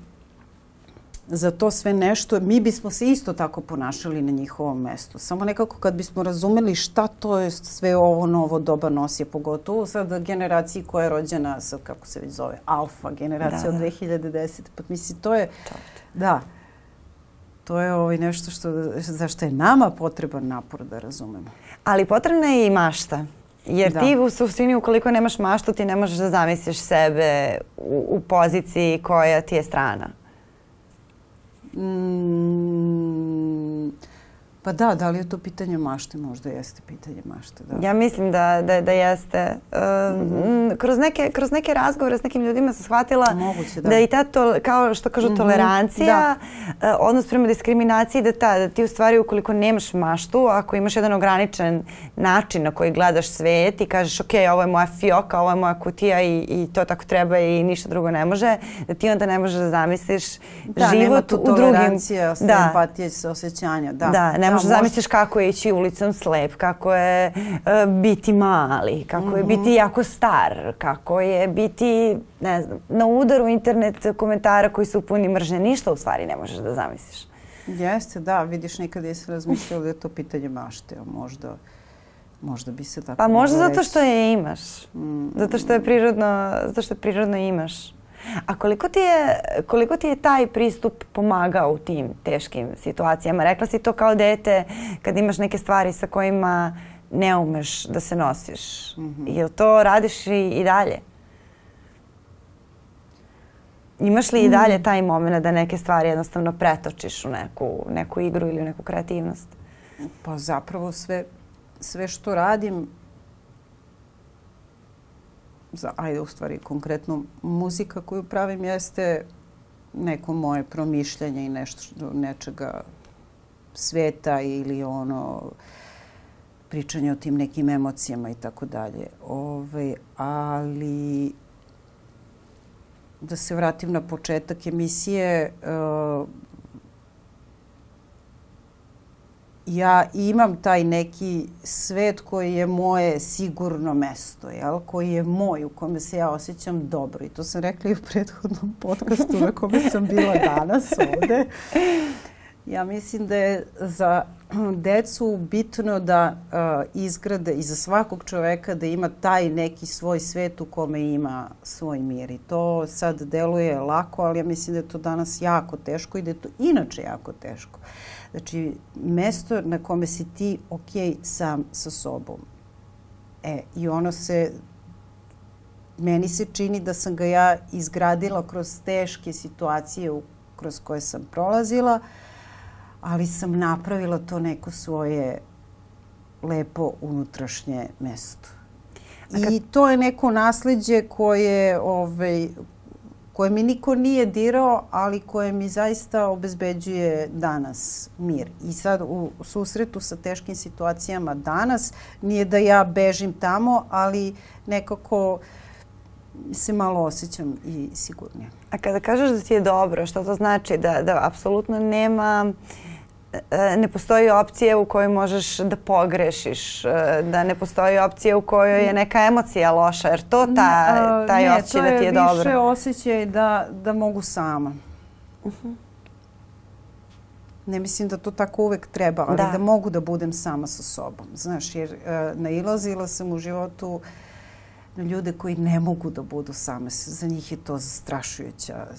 S1: za to sve nešto, mi bismo se isto tako ponašali na njihovom mestu. Samo nekako kad bismo razumeli šta to je sve ovo novo doba nosi, pogotovo sad generaciji koja je rođena sa, kako se već zove, alfa generacija da, od 2010. Pa misli, to je, da, to je ovaj nešto što, zašto je nama potreban napor da razumemo.
S2: Ali potrebna je i mašta. Jer da. ti u suštini ukoliko nemaš maštu ti ne možeš da zamisliš sebe u, u poziciji koja ti je strana.
S1: Mm, pa da, da li je to pitanje mašte? Možda jeste pitanje mašte, da.
S2: Ja mislim da, da, da jeste. Uh, mm -hmm. kroz, neke, kroz neke razgovore s nekim ljudima sam shvatila Moguće, da. da i ta, to, kao što kažu, mm -hmm. tolerancija, da. uh, odnos prema diskriminaciji, da, ta, da ti u stvari ukoliko nemaš maštu, ako imaš jedan ograničen način na koji gledaš svet i kažeš ok, ovo je moja fioka, ovo je moja kutija i, i to tako treba i ništa drugo ne može, da ti onda ne možeš da zamisliš da, život u drugim... Da, nema
S1: tu da. empatije, osjećanja. Da,
S2: da ne možeš da zamisliš kako je ići ulicom slep, kako je uh, biti mali, kako mm -hmm. je biti mhm. jako star, kako je biti, ne znam, na udaru internet komentara koji su puni mržnje. Ništa u stvari ne možeš da zamisliš.
S1: Jeste, da, vidiš, nikada nisam razmišljala da je to pitanje mašte, možda možda bi se tako
S2: Pa možda zato što je imaš. Mm. Zato što je prirodno, zato što je prirodno imaš. A koliko ti, je, koliko ti je taj pristup pomagao u tim teškim situacijama? Rekla si to kao dete kad imaš neke stvari sa kojima ne umeš da se nosiš. Mm -hmm. Jel to radiš i, i dalje? Imaš li i dalje mm. taj moment da neke stvari jednostavno pretočiš u neku, neku igru ili u neku kreativnost?
S1: Pa zapravo sve, sve što radim za, ajde u stvari konkretno muzika koju pravim jeste neko moje promišljanje i nešto, nečega sveta ili ono pričanje o tim nekim emocijama i tako dalje. Ove, ali da se vratim na početak emisije, uh, ja imam taj neki svet koji je moje sigurno mesto, jel? koji je moj, u kome se ja osjećam dobro. I to sam rekla i u prethodnom podcastu na kome sam bila danas ovde. Ja mislim da je za decu bitno da uh, izgrade i za svakog čoveka da ima taj neki svoj svet u kome ima svoj mir. I to sad deluje lako, ali ja mislim da je to danas jako teško i da je to inače jako teško. Uh, Znači, mesto na kome si ti ok sam sa sobom. E, i ono se, meni se čini da sam ga ja izgradila kroz teške situacije u, kroz koje sam prolazila, ali sam napravila to neko svoje lepo unutrašnje mesto. Kad... I to je neko nasledđe koje, ovaj, koje mi niko nije dirao, ali koje mi zaista obezbeđuje danas mir. I sad u susretu sa teškim situacijama danas nije da ja bežim tamo, ali nekako se malo osjećam i sigurnije.
S2: A kada kažeš da ti je dobro, što to znači? Da, da apsolutno nema e, ne postoji opcija u kojoj možeš da pogrešiš, e, da ne postoji opcija u kojoj je neka emocija loša, jer to ta, taj ne, osjećaj da ti je dobro. Ne,
S1: to je više osjećaj da, da mogu sama. Uh -huh. Ne mislim da to tako uvek treba, ali da, da mogu da budem sama sa sobom. Znaš, jer uh, nailazila sam u životu uh, na ljude koji ne mogu da budu same. Za njih je to zastrašujuća e,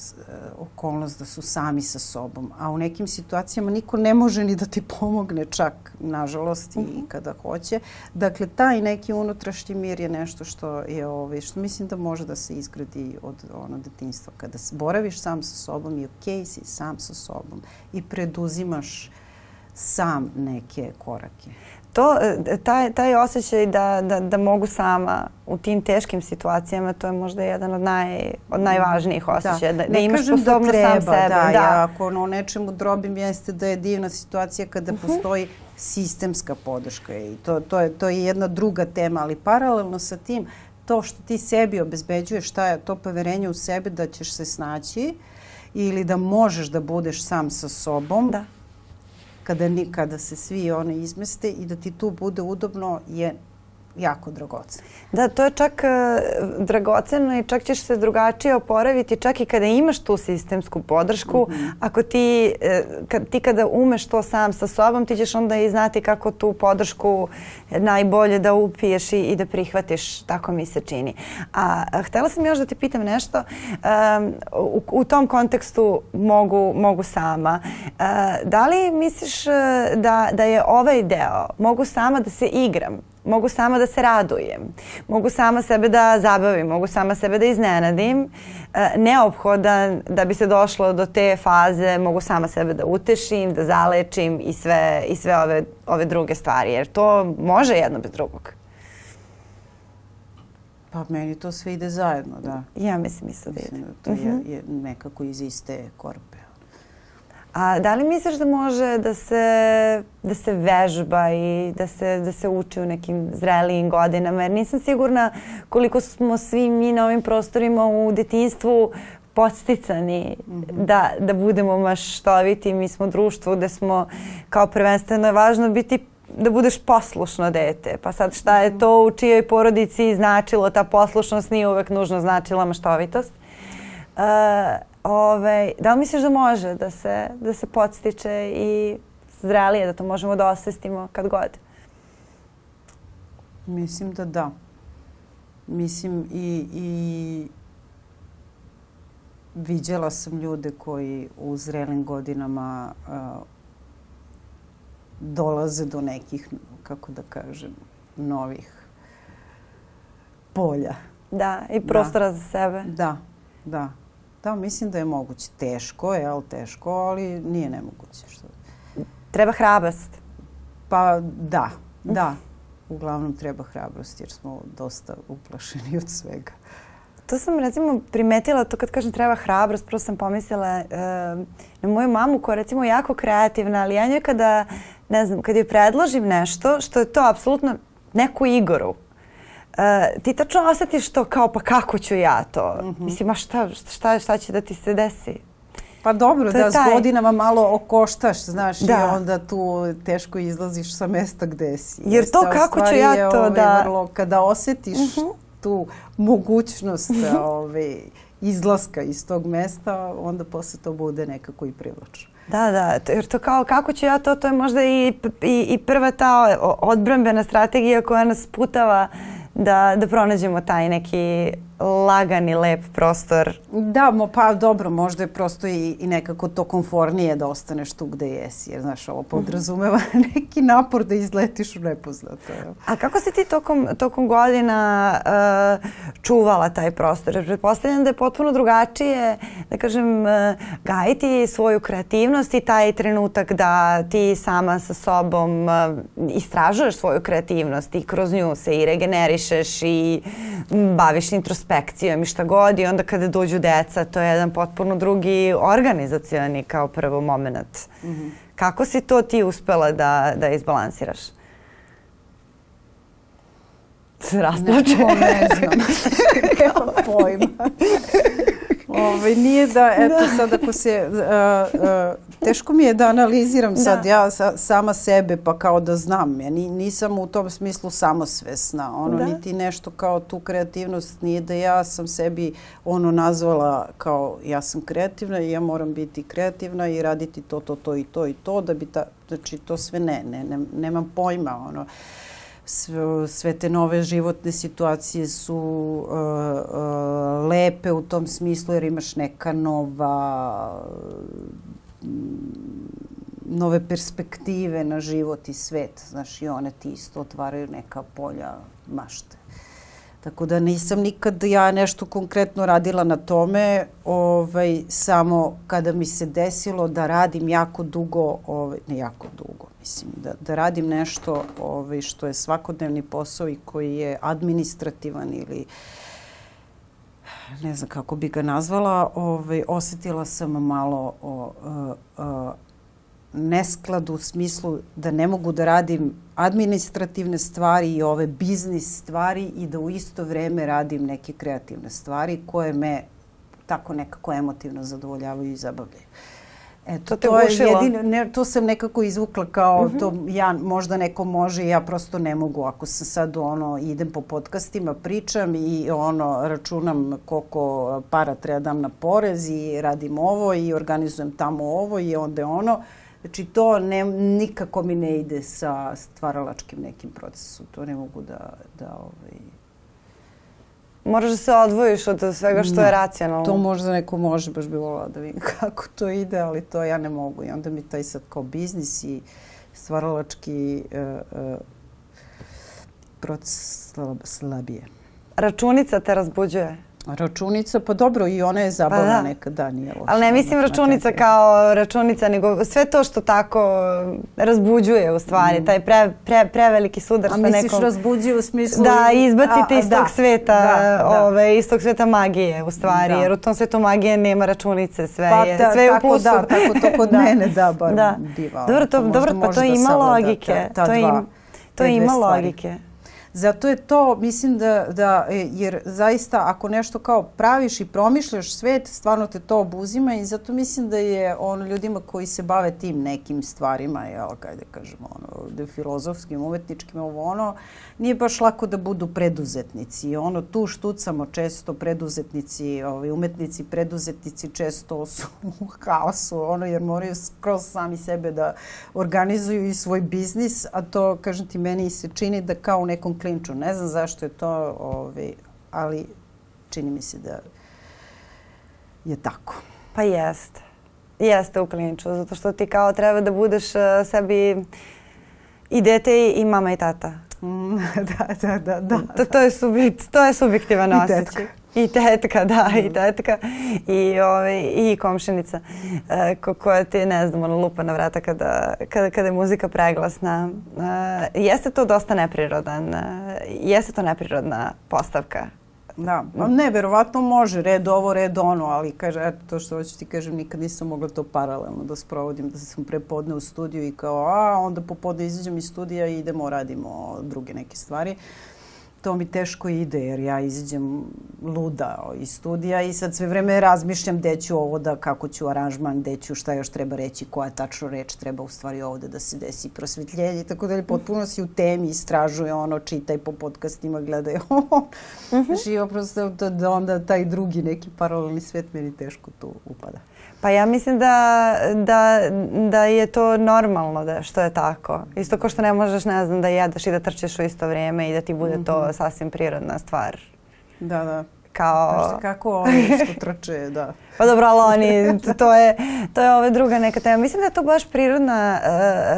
S1: okolnost da su sami sa sobom. A u nekim situacijama niko ne može ni da ti pomogne čak, nažalost, i mhm. kada hoće. Dakle, taj neki unutrašnji mir je nešto što je ovaj, što mislim da može da se izgradi od ono detinstva. Kada boraviš sam sa sobom i okej okay si sam sa sobom i preduzimaš sam neke korake
S2: to, e, taj, taj osjećaj da, da, da mogu sama u tim teškim situacijama, to je možda jedan od, naj, od najvažnijih da. osjećaja. Da, da, da imaš da sposobnost da treba, sam sebe.
S1: Da, da. Ja, ako o nečemu drobim jeste da je divna situacija kada uh mhm. -huh. postoji sistemska podrška i to, to, je, to je jedna druga tema, ali paralelno sa tim, to što ti sebi obezbeđuješ, šta je to poverenje u sebe da ćeš se snaći ili da možeš da budeš sam sa sobom, da kada, kada se svi one izmeste i da ti tu bude udobno je jako dragoceno.
S2: Da, to je čak uh, dragoceno i čak ćeš se drugačije oporaviti čak i kada imaš tu sistemsku podršku. Mm -hmm. Ako ti, uh, kad, ti kada umeš to sam sa sobom, ti ćeš onda i znati kako tu podršku najbolje da upiješ i, i da prihvatiš. Tako mi se čini. A, a htela sam još da te pitam nešto. Um, u, u tom kontekstu mogu, mogu sama. Uh, da li misliš da, da je ovaj deo, mogu sama da se igram, mogu sama da se radujem, mogu sama sebe da zabavim, mogu sama sebe da iznenadim, e, neophodan da bi se došlo do te faze, mogu sama sebe da utešim, da zalečim i sve, i sve ove, ove druge stvari, jer to može jedno bez drugog.
S1: Pa meni to sve ide zajedno, da.
S2: Ja mislim isto da ide.
S1: Da to je, mhm. je nekako iz iste korpe.
S2: A da li misliš da može da se, da se vežba i da se, da se uči u nekim zrelijim godinama? Jer nisam sigurna koliko smo svi mi na ovim prostorima u detinstvu podsticani mm -hmm. da, da budemo maštoviti. Mi smo društvo gde smo kao prvenstveno je važno biti da budeš poslušno dete. Pa sad šta je to u čijoj porodici značilo, ta poslušnost nije uvek nužno značila maštovitost. Uh, Ove, da li misliš da može da se, da se podstiče i zrelije, da to možemo da osvestimo kad god?
S1: Mislim da da. Mislim i, i viđala sam ljude koji u zrelim godinama uh, dolaze do nekih, kako da kažem, novih polja.
S2: Da, i prostora da. za sebe.
S1: Da, da. Da, mislim da je moguće. Teško je, ali teško, ali nije nemoguće. Što...
S2: Treba hrabrost.
S1: Pa da, da. Uglavnom treba hrabrost jer smo dosta uplašeni od svega.
S2: To sam recimo primetila, to kad kažem treba hrabrost, prvo sam pomislila uh, na moju mamu koja je recimo jako kreativna, ali ja njoj kada, ne znam, kad joj predložim nešto što je to apsolutno neku igoru, Uh, ti tačno osjetiš to kao pa kako ću ja to? Mm -hmm. Mislim, a šta, šta, šta će da ti se desi?
S1: Pa dobro, to da s godinama malo okoštaš, znaš, da. i onda tu teško izlaziš sa mesta gde si.
S2: Jer to kako ću ja to
S1: ovaj,
S2: da...
S1: Vrlo, kada osjetiš mhm. -huh. tu mogućnost ove, ovaj, izlaska iz tog mesta, onda posle to bude nekako i privlačno.
S2: Da, da, jer to kao kako ću ja to, to je možda i, i, i prva ta odbrambena strategija koja nas putava da, da pronađemo taj neki lagani, lep prostor.
S1: Da, mo, pa dobro, možda je prosto i, i nekako to konfornije da ostaneš tu gde jesi, jer znaš, ovo podrazumeva neki napor da izletiš u nepoznato.
S2: A kako si ti tokom, tokom godina uh, čuvala taj prostor? Jer pretpostavljam da je potpuno drugačije, da kažem, uh, gajiti svoju kreativnost i taj trenutak da ti sama sa sobom uh, istražuješ svoju kreativnost i kroz nju se i regenerišeš i baviš introspekcijom inspekcijom i šta god i onda kada dođu deca to je jedan potpuno drugi organizacioni kao prvo moment. Mm -hmm. Kako si to ti uspela da, da izbalansiraš? Se rasplače.
S1: Ne, ne znam. Nema pojma. Ove, ovaj, nije da, eto da. sad ako se uh, uh, teško mi je da analiziram da. sad ja sa, sama sebe pa kao da znam. Ja ni, nisam u tom smislu samosvesna. Ono, da. niti nešto kao tu kreativnost nije da ja sam sebi ono nazvala kao ja sam kreativna i ja moram biti kreativna i raditi to, to, to i to i to da bi ta, znači to sve ne, ne, ne nemam pojma. Ono sve, sve te nove životne situacije su uh, uh, lepe u tom smislu jer imaš neka nova nove perspektive na život i svet. Znaš, i one ti isto otvaraju neka polja mašte. Tako da nisam nikad ja nešto konkretno radila na tome, ovaj, samo kada mi se desilo da radim jako dugo, ovaj, ne jako dugo, mislim, da, da radim nešto ovaj, što je svakodnevni posao i koji je administrativan ili ne znam kako bi ga nazvala, ovaj, osetila sam malo o, o, o, neskladu u smislu da ne mogu da radim administrativne stvari i ove biznis stvari i da u isto vreme radim neke kreativne stvari koje me tako nekako emotivno zadovoljavaju i zabavljaju. Eto, to, to je jedino, ne, to sam nekako izvukla kao mm -hmm. to ja, možda neko može, ja prosto ne mogu. Ako sam sad ono, idem po podcastima, pričam i ono, računam koliko para treba da dam na porez i radim ovo i organizujem tamo ovo i onda ono, Znači to ne, nikako mi ne ide sa stvaralačkim nekim procesom. To ne mogu da, da ovaj...
S2: Moraš da se odvojiš od svega što je racionalno.
S1: To možda neko može, baš bi volila da vidim kako to ide, ali to ja ne mogu. I onda mi taj sad kao biznis i stvaralački uh, uh, proces slabije.
S2: Računica te razbuđuje?
S1: Računica, pa dobro i ona je zabavna pa da. nekad, da, nije loša.
S2: Ali ne mislim računica kao računica, nego sve to što tako razbuđuje u stvari, mm. taj pre, pre, preveliki sudar
S1: sa nekom... A misliš razbuđuje u smislu...
S2: Da, izbacite iz tog da, sveta, da, da. Ove, iz tog sveta magije u stvari, da. jer u tom svetu magije nema računice, sve pa, je, sve je u plusu.
S1: Da, tako to kod mene, da, bar da.
S2: diva. Dobro, to, dobro, pa to ima logike. To ima logike.
S1: Zato je to, mislim da, da, e, jer zaista ako nešto kao praviš i promišljaš svet, stvarno te to obuzima i zato mislim da je ono ljudima koji se bave tim nekim stvarima, jel, kajde kažemo, ono, da filozofskim, umetničkim, ovo ono, nije baš lako da budu preduzetnici. Ono, tu štucamo često preduzetnici, ovaj, umetnici, preduzetnici često su u haosu, ono, jer moraju skroz sami sebe da organizuju i svoj biznis, a to, kažem ti, meni se čini da kao u nekom klinču. Ne znam zašto je to, ovaj, ali čini mi se da je tako.
S2: Pa jeste. Jeste u klinču, zato što ti kao treba da budeš uh, sebi i dete i mama i tata.
S1: Mm, da, da, da, da.
S2: To, to, je, subjekt, to je subjektivan osjećaj. I tetka, da, mm. i tetka. I, ovaj, i komšinica e, ko, koja ti, ne znam, ono lupa na vrata kada, kada, kada je muzika preglasna. E, jeste to dosta neprirodan, e, jeste to neprirodna postavka
S1: Da, pa ne, verovatno može, red ovo, red ono, ali kaže, eto to što hoću ti kažem, nikad nisam mogla to paralelno da sprovodim, da sam prepodne u studiju i kao, a onda popodne izađem iz studija i idemo, radimo druge neke stvari. Uh, to mi teško ide jer ja izađem luda iz studija i sad sve vreme razmišljam gde ću ovo da, kako ću aranžman, gde ću šta još treba reći, koja tačno reč treba u stvari ovde da se desi prosvetljenje i tako dalje. Potpuno si u temi, istražuje ono, čitaj po podcastima, gledaj ovo. Znači, prosto da, da onda taj drugi neki paralelni svet meni teško tu upada.
S2: Pa ja mislim da, da, da je to normalno da što je tako. Isto kao što ne možeš, ne znam, da jedeš i da trčeš u isto vrijeme i da ti bude to mhm. sasvim prirodna stvar.
S1: Da, da.
S2: Kao...
S1: Znaš kako oni što trče, da.
S2: Pa dobro, ali oni, to je, to je ove druga neka tema. Mislim da je to baš prirodna,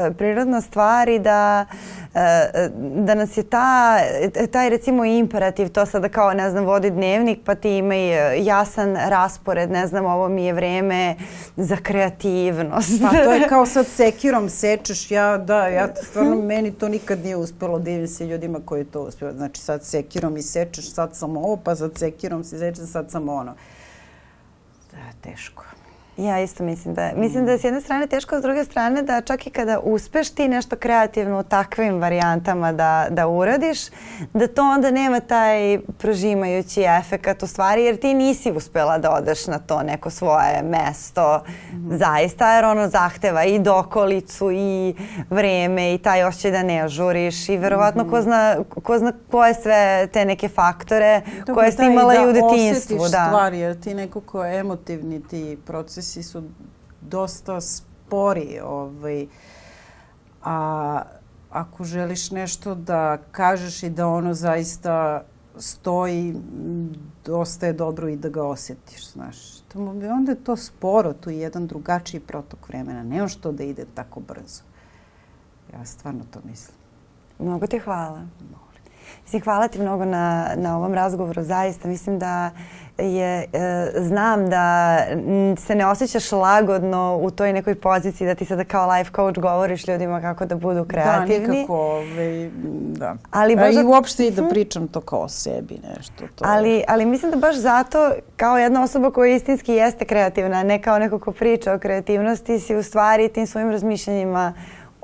S2: uh, prirodna stvar i da, uh, da nas je ta, taj recimo imperativ, to sada kao, ne znam, vodi dnevnik pa ti imaj jasan raspored, ne znam, ovo mi je vreme za kreativnost.
S1: Pa to je kao sad sekirom sečeš, ja, da, ja stvarno, meni to nikad nije uspelo, divim se ljudima koji to uspio. Znači sad sekirom i sečeš, sad sam ovo, pa sad sekirom se sečeš, sad sam ono teško.
S2: Ja isto mislim da. Mislim da je s jedne strane teško, s druge strane da čak i kada uspeš ti nešto kreativno u takvim varijantama da, da uradiš, da to onda nema taj prožimajući efekat u stvari, jer ti nisi uspela da odeš na to neko svoje mesto mm -hmm. zaista, jer ono zahteva i dokolicu i vreme i taj osjećaj da ne žuriš i verovatno mm -hmm. ko, zna, ko zna koje sve te neke faktore Dobro, koje si imala da i u detinstvu.
S1: Da, stvari, jer ti neko ko je emotivni ti proces procesi su dosta spori. Ovaj, a ako želiš nešto da kažeš i da ono zaista stoji, dosta je dobro i da ga osjetiš, znaš. To, onda je to sporo, tu je jedan drugačiji protok vremena. Nema što da ide tako brzo. Ja stvarno to mislim.
S2: Mnogo ti hvala. Mislim, hvala ti mnogo na, na ovom razgovoru, zaista. Mislim da je, e, znam da se ne osjećaš lagodno u toj nekoj poziciji da ti sada kao life coach govoriš ljudima kako da budu kreativni.
S1: Da, nikako. Ovaj, da. Ali baš... I uopšte i da pričam to kao o sebi nešto. To
S2: ali, ali mislim da baš zato kao jedna osoba koja istinski jeste kreativna, ne kao neko ko priča o kreativnosti, si u stvari tim svojim razmišljanjima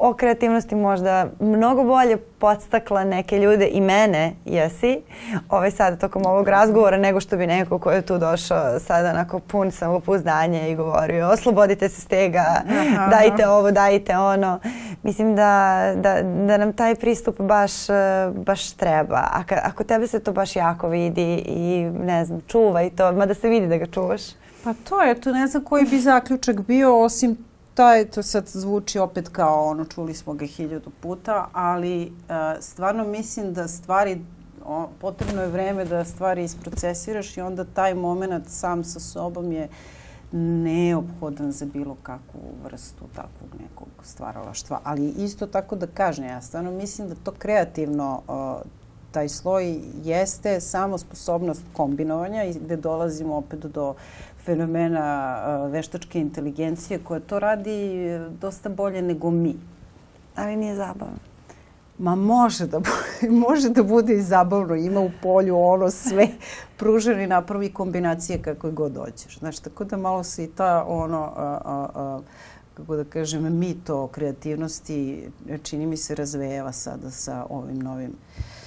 S2: o kreativnosti možda mnogo bolje podstakla neke ljude i mene, jesi, ovaj sad tokom ovog razgovora nego što bi neko ko je tu došao sada onako pun samopouzdanja i govorio oslobodite se stega, Aha. dajte ovo, dajte ono. Mislim da, da, da nam taj pristup baš, baš treba. Ako, ako tebe se to baš jako vidi i ne znam, čuva i to, mada se vidi da ga čuvaš.
S1: Pa to je, tu ne znam koji bi zaključak bio osim taj, to sad zvuči opet kao ono, čuli smo ga hiljadu puta, ali uh, stvarno mislim da stvari, potrebno je vreme da stvari isprocesiraš i onda taj moment sam sa sobom je neophodan za bilo kakvu vrstu takvog nekog stvaralaštva. Ali isto tako da kažem, ja stvarno mislim da to kreativno, taj sloj jeste samo sposobnost kombinovanja i gde dolazimo opet do fenomena veštačke inteligencije koja to radi dosta bolje nego mi.
S2: Ali nije zabavno.
S1: Ma može da, može da bude i zabavno. Ima u polju ono sve pruženi napravi kombinacije kako god dođeš. Znaš, tako da malo se i ta ono, a, a, a, kako da kažem, mito kreativnosti čini mi se razvejava sada sa ovim novim uh,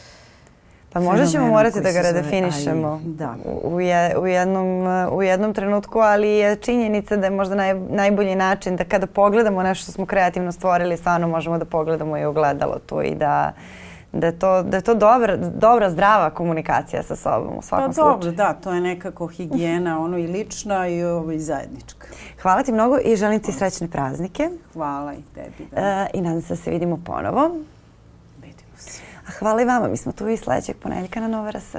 S2: Pa možda ćemo morati da ga redefinišemo da. u, je, u, jednom, u jednom trenutku, ali je činjenica da je možda naj, najbolji način da kada pogledamo nešto što smo kreativno stvorili, stvarno možemo da pogledamo i ogledalo tu i da da je to, da je to dobra, dobra, zdrava komunikacija sa sobom u svakom pa, slučaju. Dobro,
S1: da, to je nekako higijena, ono i lična i, ovo, i zajednička.
S2: Hvala ti mnogo i želim ti srećne praznike.
S1: Hvala i tebi.
S2: Da. E, I nadam se da se vidimo ponovo. A hvala i vama, mi smo tu i sledećeg ponedjeljka na Nova RS.